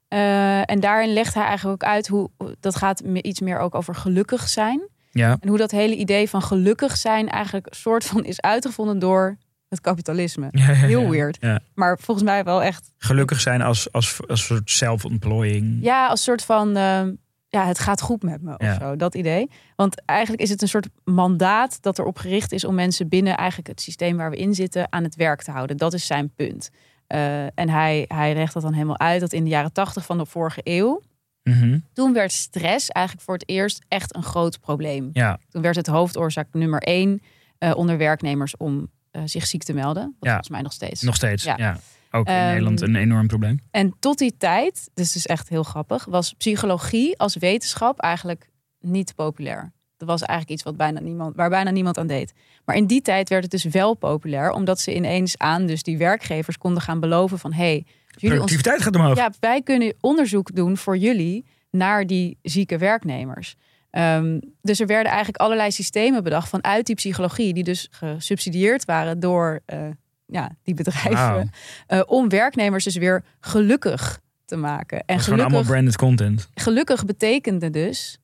Eh, en daarin legt hij eigenlijk ook uit hoe dat gaat iets meer ook over gelukkig zijn. Ja, En hoe dat hele idee van gelukkig zijn eigenlijk een soort van is uitgevonden door het kapitalisme. Ja, ja, ja. Heel weird. Maar volgens mij wel echt. Gelukkig zijn als, als, als soort self-employing. Ja, als soort van. ehm, ja, het gaat goed met me of zo. Dat idee. Want eigenlijk is het een soort mandaat dat erop gericht is om mensen binnen eigenlijk het systeem waar we in zitten aan het werk te houden. Dat is zijn punt. Eh, en hij, hij legt dat dan helemaal uit dat in de jaren tachtig van de vorige eeuw. Mhm. Toen werd stress eigenlijk voor het eerst echt een groot probleem. Ja, Toen werd het hoofdoorzaak nummer één eh, onder werknemers om eh, zich ziek te melden. Wat Ja. volgens mij nog steeds. Nog steeds, ja. Ja. Ook in Ehm, Nederland een enorm probleem. En tot die tijd, dus het is echt heel grappig, was psychologie als wetenschap eigenlijk niet populair. Dat was eigenlijk iets wat bijna niemand, waar bijna niemand aan deed. Maar in die tijd werd het dus wel populair, omdat ze ineens aan dus die werkgevers konden gaan beloven van hey, jullie ons, Productiviteit gaat omhoog. ja, wij kunnen onderzoek doen voor jullie naar die zieke werknemers. Ehm, dus er werden eigenlijk allerlei systemen bedacht vanuit die psychologie, die dus gesubsidieerd waren door eh, ja, die bedrijven, eh, om werknemers dus weer gelukkig te maken. En gewoon allemaal gelukkig, branded content. gelukkig betekende dus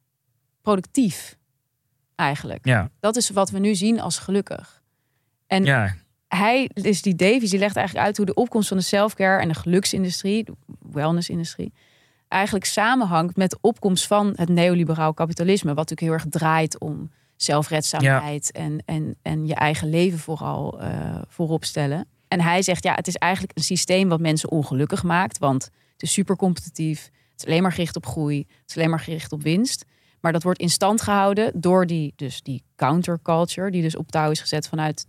productief, eigenlijk. Ja, Dat is wat we nu zien als gelukkig. En ja. hij, dus die Davies, die legt eigenlijk uit hoe de opkomst van de selfcare en de geluksindustrie, de wellnessindustrie, eigenlijk samenhangt met de opkomst van het neoliberaal kapitalisme, wat natuurlijk heel erg draait om zelfredzaamheid en, en, en je eigen leven vooral eh, voorop stellen. En hij zegt, ja, het is eigenlijk een systeem wat mensen ongelukkig maakt, want het is super competitief, het is alleen maar gericht op groei, het is alleen maar gericht op winst. Maar dat wordt in stand gehouden door die, dus die counterculture, die dus op touw is gezet vanuit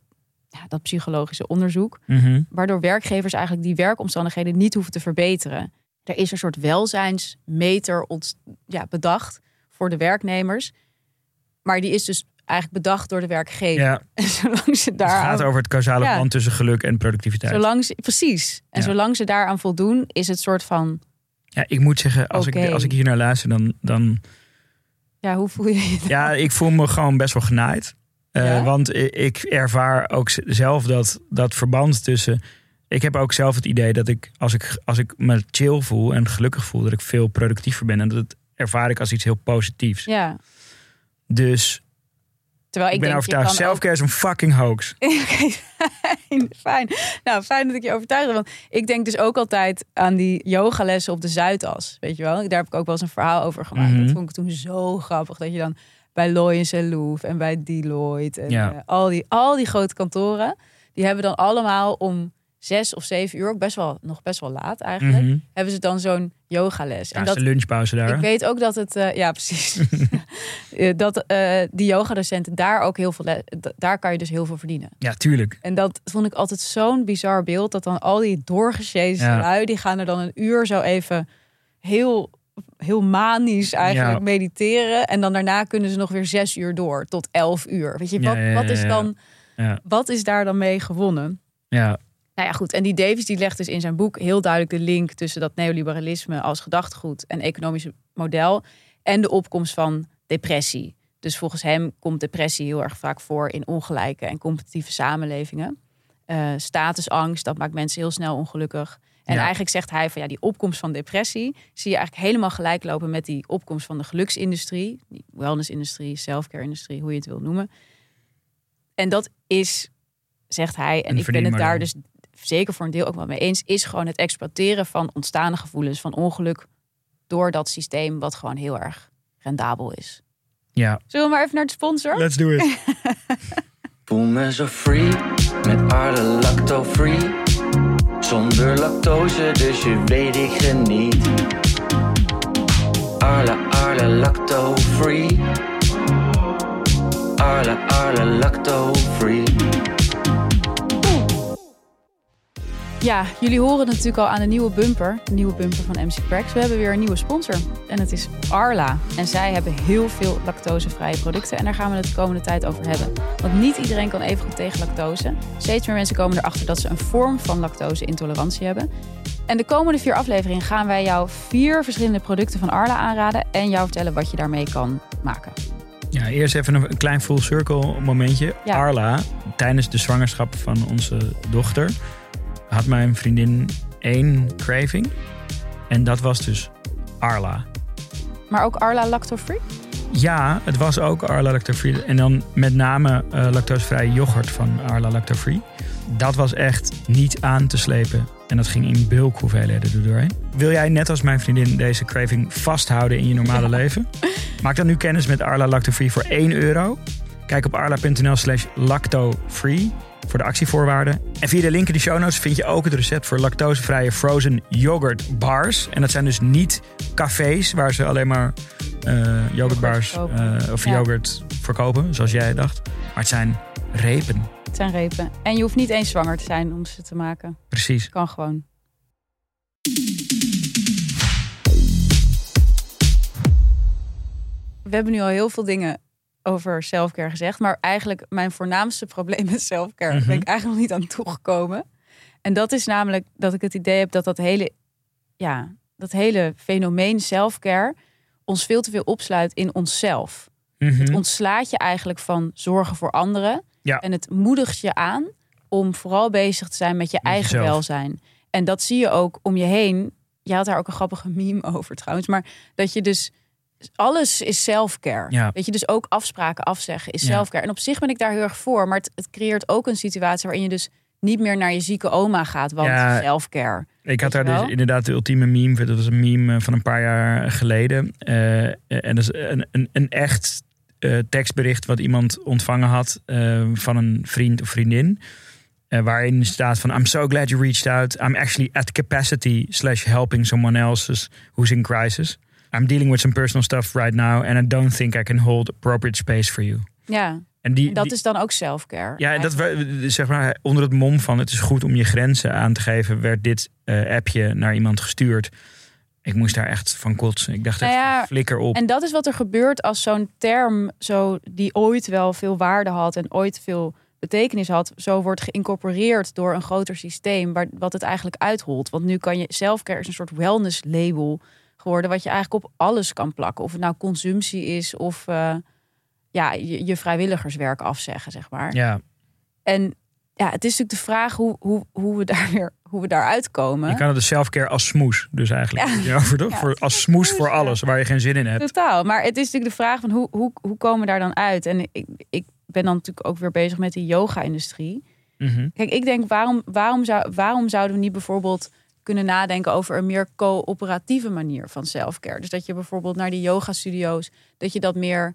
ja, dat psychologische onderzoek. Mhm. Waardoor werkgevers eigenlijk die werkomstandigheden niet hoeven te verbeteren. Er is een soort welzijnsmeter ont, ja, bedacht voor de werknemers. Maar die is dus eigenlijk bedacht door de werkgever. ja. <laughs> En zolang ze Het daar gaat over het causale Ja. verband tussen geluk en productiviteit. zolang ze, precies. En Ja. zolang ze daaraan voldoen, is het soort van. Ja, ik moet zeggen, als, ik, als ik hier naar luister, dan, dan Ja, hoe voel je je? dan? ja, ik voel me gewoon best wel genaaid. Eh? Want ik ervaar ook zelf dat, dat verband tussen. Ik heb ook zelf het idee dat ik als, ik, als ik me chill voel en gelukkig voel, dat ik veel productiever ben. En dat ervaar ik als iets heel positiefs. Ja. Dus Terwijl ik, ik, ben denk, overtuigd, ook- selfcare is een fucking hoax. <laughs> Fijn. Nou, fijn dat ik je overtuigde. Want ik denk dus ook altijd aan die yogalessen op de Zuidas. Weet je wel? Daar heb ik ook wel eens een verhaal over gemaakt. Mhm. Dat vond ik toen zo grappig. Dat je dan bij Loyens en Louvre en bij Deloitte en Ja. eh, al, die, al die grote kantoren. Die hebben dan allemaal om zes of zeven uur, ook best wel, nog best wel laat eigenlijk, Mhm. hebben ze dan zo'n yogales. Ja, en de lunchpauze daar. ik weet ook dat het, eh, ja precies, <laughs> Eh, dat eh die yogadocenten daar ook heel veel, daar kan je dus heel veel verdienen. Ja, tuurlijk. En dat vond ik altijd zo'n bizar beeld. Dat dan al die doorgesjezen Ja. lui, die gaan er dan een uur zo even heel, heel manisch eigenlijk Ja. mediteren. En dan daarna kunnen ze nog weer zes uur door tot elf uur. Weet je, wat, ja, ja, wat is dan, wat is daar dan mee gewonnen? Ja, Nou ja, goed. En die Davies die legt dus in zijn boek heel duidelijk de link tussen dat neoliberalisme als gedachtegoed en economische model en de opkomst van depressie. Dus volgens hem komt depressie heel erg vaak voor in ongelijke en competitieve samenlevingen. Eh, statusangst, dat maakt mensen heel snel ongelukkig. En Ja. eigenlijk zegt hij van ja, die opkomst van depressie zie je eigenlijk helemaal gelijk lopen met die opkomst van de geluksindustrie, die wellnessindustrie, selfcare-industrie, hoe je het wil noemen. En dat is, zegt hij, en Een ik ben het daar dus zeker voor een deel ook wel mee eens, is gewoon het exploiteren van ontstaande gevoelens van ongeluk door dat systeem wat gewoon heel erg rendabel is. ja. Zullen we maar even naar de sponsor? Let's do it. <laughs> Voel me zo free, met Arle Lacto Free. Zonder lactose, dus je weet ik geniet. Arle, Arle Lacto Free. Arle, Arle Ja, jullie horen natuurlijk al aan de nieuwe bumper, de nieuwe bumper van MC Cracks. We hebben weer een nieuwe sponsor en het is Arla. En zij hebben heel veel lactosevrije producten en daar gaan we het de komende tijd over hebben. Want niet iedereen kan even goed tegen lactose. Steeds meer mensen komen erachter dat ze een vorm van lactose-intolerantie hebben. En de komende vier afleveringen gaan wij jou vier verschillende producten van Arla aanraden en jou vertellen wat je daarmee kan maken. Ja, eerst even een, een klein full circle momentje. Ja. Arla, tijdens de zwangerschap van onze dochter, had mijn vriendin één craving. En dat was dus Arla. Maar ook Arla lacto-free? Ja, het was ook Arla Lactofree. En dan met name eh lactosevrije yoghurt van Arla Lactofree. Dat was echt niet aan te slepen. En dat ging in bulkhoeveelheden er doorheen. Wil jij net als mijn vriendin deze craving vasthouden in je normale leven? Maak dan nu kennis met Arla Lactofree voor 1 euro. Kijk op arla.nl slash lactofree voor de actievoorwaarden. En via de link in de show notes vind je ook het recept voor lactosevrije frozen yoghurt bars. En dat zijn dus niet cafés waar ze alleen maar eh yoghurtbars eh, of Ja. yoghurt verkopen, zoals jij dacht. Maar het zijn repen Het zijn repen. En je hoeft niet eens zwanger te zijn om ze te maken. Precies. Kan gewoon. We hebben nu al heel veel dingen over selfcare gezegd. Maar eigenlijk mijn voornaamste <laughs> probleem met selfcare Mhm. ben ik eigenlijk nog niet aan toegekomen. En dat is namelijk dat ik het idee heb dat dat hele, ja, dat hele fenomeen selfcare ons veel te veel opsluit in onszelf. Mhm. Het ontslaat je eigenlijk van zorgen voor anderen. Ja. En het moedigt je aan om vooral bezig te zijn met je Met eigen jezelf. welzijn. En dat zie je ook om je heen. Je had daar ook een grappige meme <laughs> over trouwens. Maar dat je dus... Alles is self-care. Ja. Weet je, dus ook afspraken afzeggen is self-care. En op zich ben ik daar heel erg voor. Maar het, het creëert ook een situatie waarin je dus niet meer naar je zieke oma gaat. Want Ja. self-care. Ik had daar dus inderdaad de ultieme meme. Dat was een meme eh, van een paar jaar geleden. Eh, en dat is een, een, een echt eh, tekstbericht wat iemand ontvangen had van een vriend of vriendin. Waarin staat van I'm so glad you reached out. I'm actually at capacity slash helping someone else who's in crisis. I'm dealing with some personal stuff right now and I don't think I can hold appropriate space for you. Ja, En die, en dat die- is dan ook self-care. ja, en dat we, zeg maar onder het mom van het is goed om je grenzen aan te geven, werd dit eh, appje naar iemand gestuurd. Ik moest daar echt van kotsen. Ik dacht echt, Nou ja, flikker op. En dat is wat er gebeurt als zo'n term zo, die ooit wel veel waarde had en ooit veel betekenis had, zo wordt geïncorporeerd door een groter systeem, waar, wat het eigenlijk uitholt. Want nu kan je selfcare is een soort wellness label geworden, wat je eigenlijk op alles kan plakken. Of het nou consumptie is of eh, ja, je, je vrijwilligerswerk afzeggen, zeg maar. ja, En ja, het is natuurlijk de vraag hoe, hoe, hoe we daar weer hoe we daar uitkomen. je kan het dus selfcare als smoes, dus eigenlijk. Ja. Voor, is als smoes voor alles, waar je geen zin in hebt. Totaal. Maar het is natuurlijk de vraag van hoe, hoe, hoe komen we daar dan uit? En ik, ik ben dan natuurlijk ook weer bezig met die yoga-industrie. Mhm. Kijk, ik denk, waarom, waarom, zou, waarom zouden we niet bijvoorbeeld kunnen nadenken over een meer coöperatieve manier van selfcare? Dus dat je bijvoorbeeld naar die yoga-studio's, dat je dat meer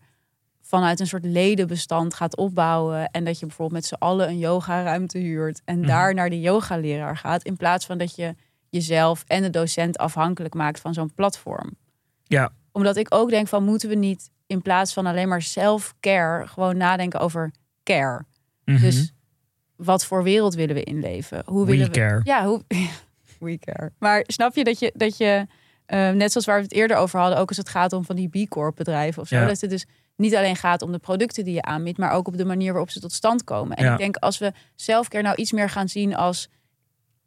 vanuit een soort ledenbestand gaat opbouwen. En dat je bijvoorbeeld met z'n allen een yoga-ruimte huurt en Mhm. daar naar de yogaleraar gaat. In plaats van dat je jezelf en de docent afhankelijk maakt van zo'n platform Ja, omdat ik ook denk van moeten we niet in plaats van alleen maar self-care gewoon nadenken over care. mhm. Dus wat voor wereld willen we inleven? Hoe willen we care. Ja, hoe <laughs> we care. Maar snap je dat je dat je eh, net zoals waar we het eerder over hadden, ook als het gaat om van die B Corp bedrijven of zo, Ja. dat het dus niet alleen gaat om de producten die je aanbiedt, maar ook op de manier waarop ze tot stand komen. En Ja. ik denk als we self-care nou iets meer gaan zien als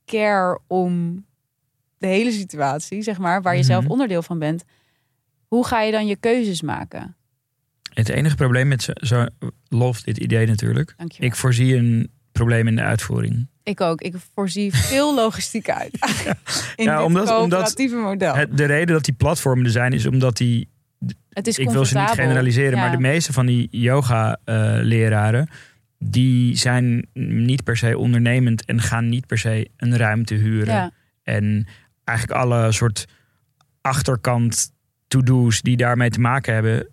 care om de hele situatie, zeg maar, waar je zelf Mhm. onderdeel van bent, hoe ga je dan je keuzes maken? Het enige probleem met zo, zo lof dit idee natuurlijk. Dank je. wel. Ik voorzie een probleem in de uitvoering. Ik ook. Ik voorzie veel <laughs> logistiek uit. <laughs> In Ja, dit omdat- omdat model. Het, de reden dat die platformen er zijn is omdat die het is ik wil ze niet generaliseren, Ja. maar de meeste van die yoga-leraren, die zijn niet per se ondernemend en gaan niet per se een ruimte huren. Ja. En eigenlijk alle soort achterkant to-do's die daarmee te maken hebben,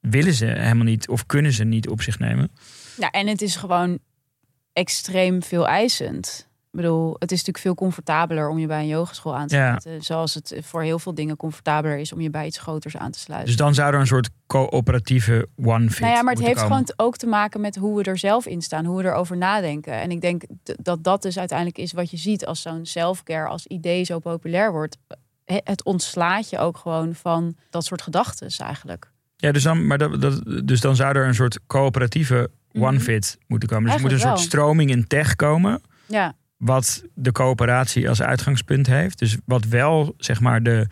willen ze helemaal niet of kunnen ze niet op zich nemen. Ja, en het is gewoon extreem veel eisend. Ik bedoel, het is natuurlijk veel comfortabeler om je bij een yogeschool aan te Ja. sluiten. Zoals het voor heel veel dingen comfortabeler is om je bij iets groters aan te sluiten. Dus dan zou er een soort coöperatieve one-fit nou ja, maar het heeft komen. gewoon ook te maken met hoe we er zelf in staan, hoe we erover nadenken. En ik denk dat dat dus uiteindelijk is wat je ziet als zo'n self-care als idee zo populair wordt. He- Het ontslaat je ook gewoon van dat soort gedachten eigenlijk. Ja, dus dan, maar dat, dat, dus dan zou er een soort coöperatieve. One-fit moeten komen. Dus er moet een soort stroming in tech komen. Ja, wat de coöperatie als uitgangspunt heeft. Dus wat wel zeg maar de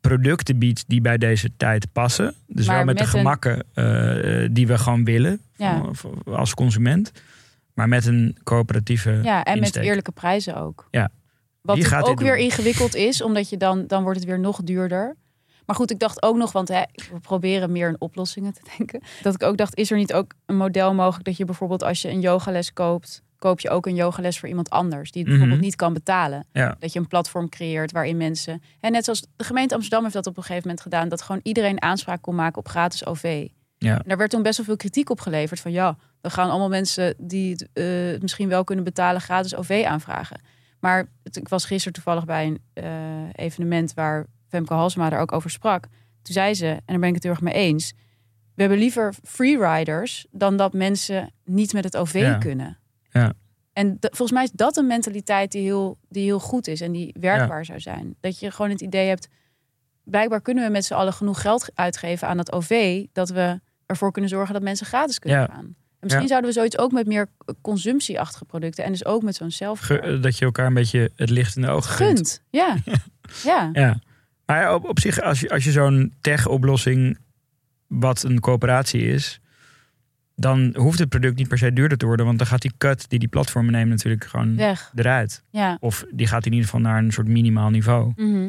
producten biedt die bij deze tijd passen. Dus Maar wel met, met de een- gemakken eh, die we gewoon willen Ja. van- van- als consument. Maar met een coöperatieve ja en insteek. met eerlijke prijzen ook. Ja. Wat ook weer ingewikkeld is, omdat je dan, dan wordt het weer nog duurder. Maar goed, ik dacht ook nog, want hè, we proberen meer in oplossingen te denken. Dat ik ook dacht, is er niet ook een model mogelijk dat je bijvoorbeeld als je een yogales koopt, koop je ook een yogales voor iemand anders die het Mhm. bijvoorbeeld niet kan betalen. Ja. Dat je een platform creëert waarin mensen. En net zoals de gemeente Amsterdam heeft dat op een gegeven moment gedaan, dat gewoon iedereen aanspraak kon maken op gratis OV. Ja. En daar werd toen best wel veel kritiek op geleverd van ja, dan gaan allemaal mensen die het eh, misschien wel kunnen betalen gratis OV aanvragen. Maar het- ik was gisteren toevallig bij een eh, evenement waar Femke Halsema daar ook over sprak. Toen zei ze, en daar ben ik het heel erg mee eens, we hebben liever freeriders dan dat mensen niet met het OV Ja. kunnen. Ja. En volgens mij is dat een mentaliteit die heel, die heel goed is en die werkbaar zou zijn. Dat je gewoon het idee hebt, blijkbaar kunnen we met z'n allen genoeg geld uitgeven aan dat OV, dat we ervoor kunnen zorgen dat mensen gratis kunnen Ja. gaan. En misschien Ja. zouden we zoiets ook met meer consumptieachtige producten en dus ook met zo'n zelf eh, dat je elkaar een beetje het licht in de ogen gunt. gunt. Ja. <laughs> ja. Ja. Maar ja, op, op zich, als je, als je zo'n tech-oplossing, wat een coöperatie is, dan hoeft het product niet per se duurder te worden. Want dan gaat die cut die die platformen nemen natuurlijk gewoon Weg. eruit. Ja. Of die gaat in ieder geval naar een soort minimaal niveau. Mhm.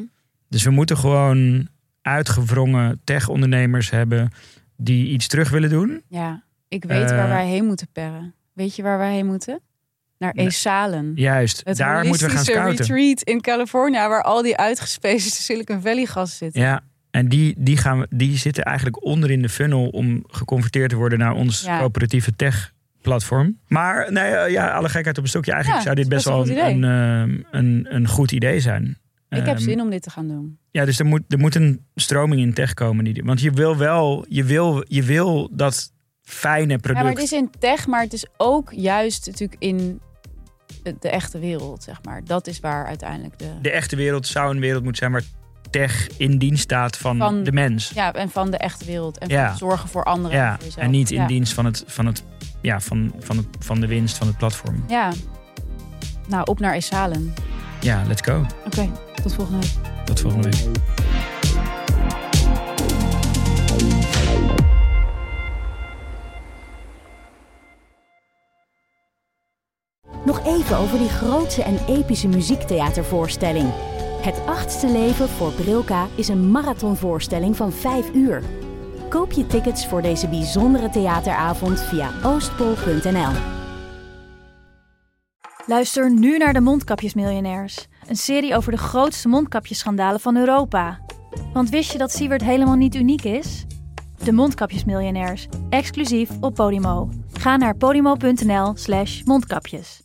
Dus we moeten gewoon uitgewrongen tech-ondernemers hebben die iets terug willen doen. Ja. Ik weet Eh. waar wij heen moeten perren. Weet je waar wij heen moeten? Naar. Esalen. Juist, Het daar moeten we gaan scouten. retreat in California, waar al die uitgespezen Silicon Valley gasten zitten. Ja, en die, die, gaan we, die zitten eigenlijk onder in de funnel om geconverteerd te worden naar ons Ja. coöperatieve tech-platform. Maar nee, eh, ja, alle gekheid op een stokje. Eigenlijk Ja, zou dit best wel best wel een, een een, een, een goed idee zijn. Ik heb Ehm, zin om dit te gaan doen. Ja, dus er moet, er moet een stroming in tech komen. Die, want je wil wel, je wil, je wil dat fijne Ja, product. maar het is in tech, maar het is ook juist natuurlijk in de, echte wereld, zeg maar. Dat is waar uiteindelijk de... De echte wereld zou een wereld moeten zijn waar tech in dienst staat van, Van- de mens. Ja, en van de echte wereld. En Ja. van zorgen voor anderen. Ja, en, voor jezelf. en niet in ja. dienst van, het, van, het, ja, van, van, het, van de winst van het platform. Ja. Nou, op naar Esalen. Ja, let's go. Oké, tot volgende week. Tot volgende week. Nog even over die grootse en epische muziektheatervoorstelling. Het achtste leven voor Brilka is een marathonvoorstelling van 5 uur. Koop je tickets voor deze bijzondere theateravond via oostpol.nl. Luister nu naar de Mondkapjesmiljonairs. Een serie over de grootste mondkapjesschandalen van Europa. Want wist je dat Siewert helemaal niet uniek is? De Mondkapjesmiljonairs, exclusief op Podimo. Ga naar podimo.nl slash mondkapjes.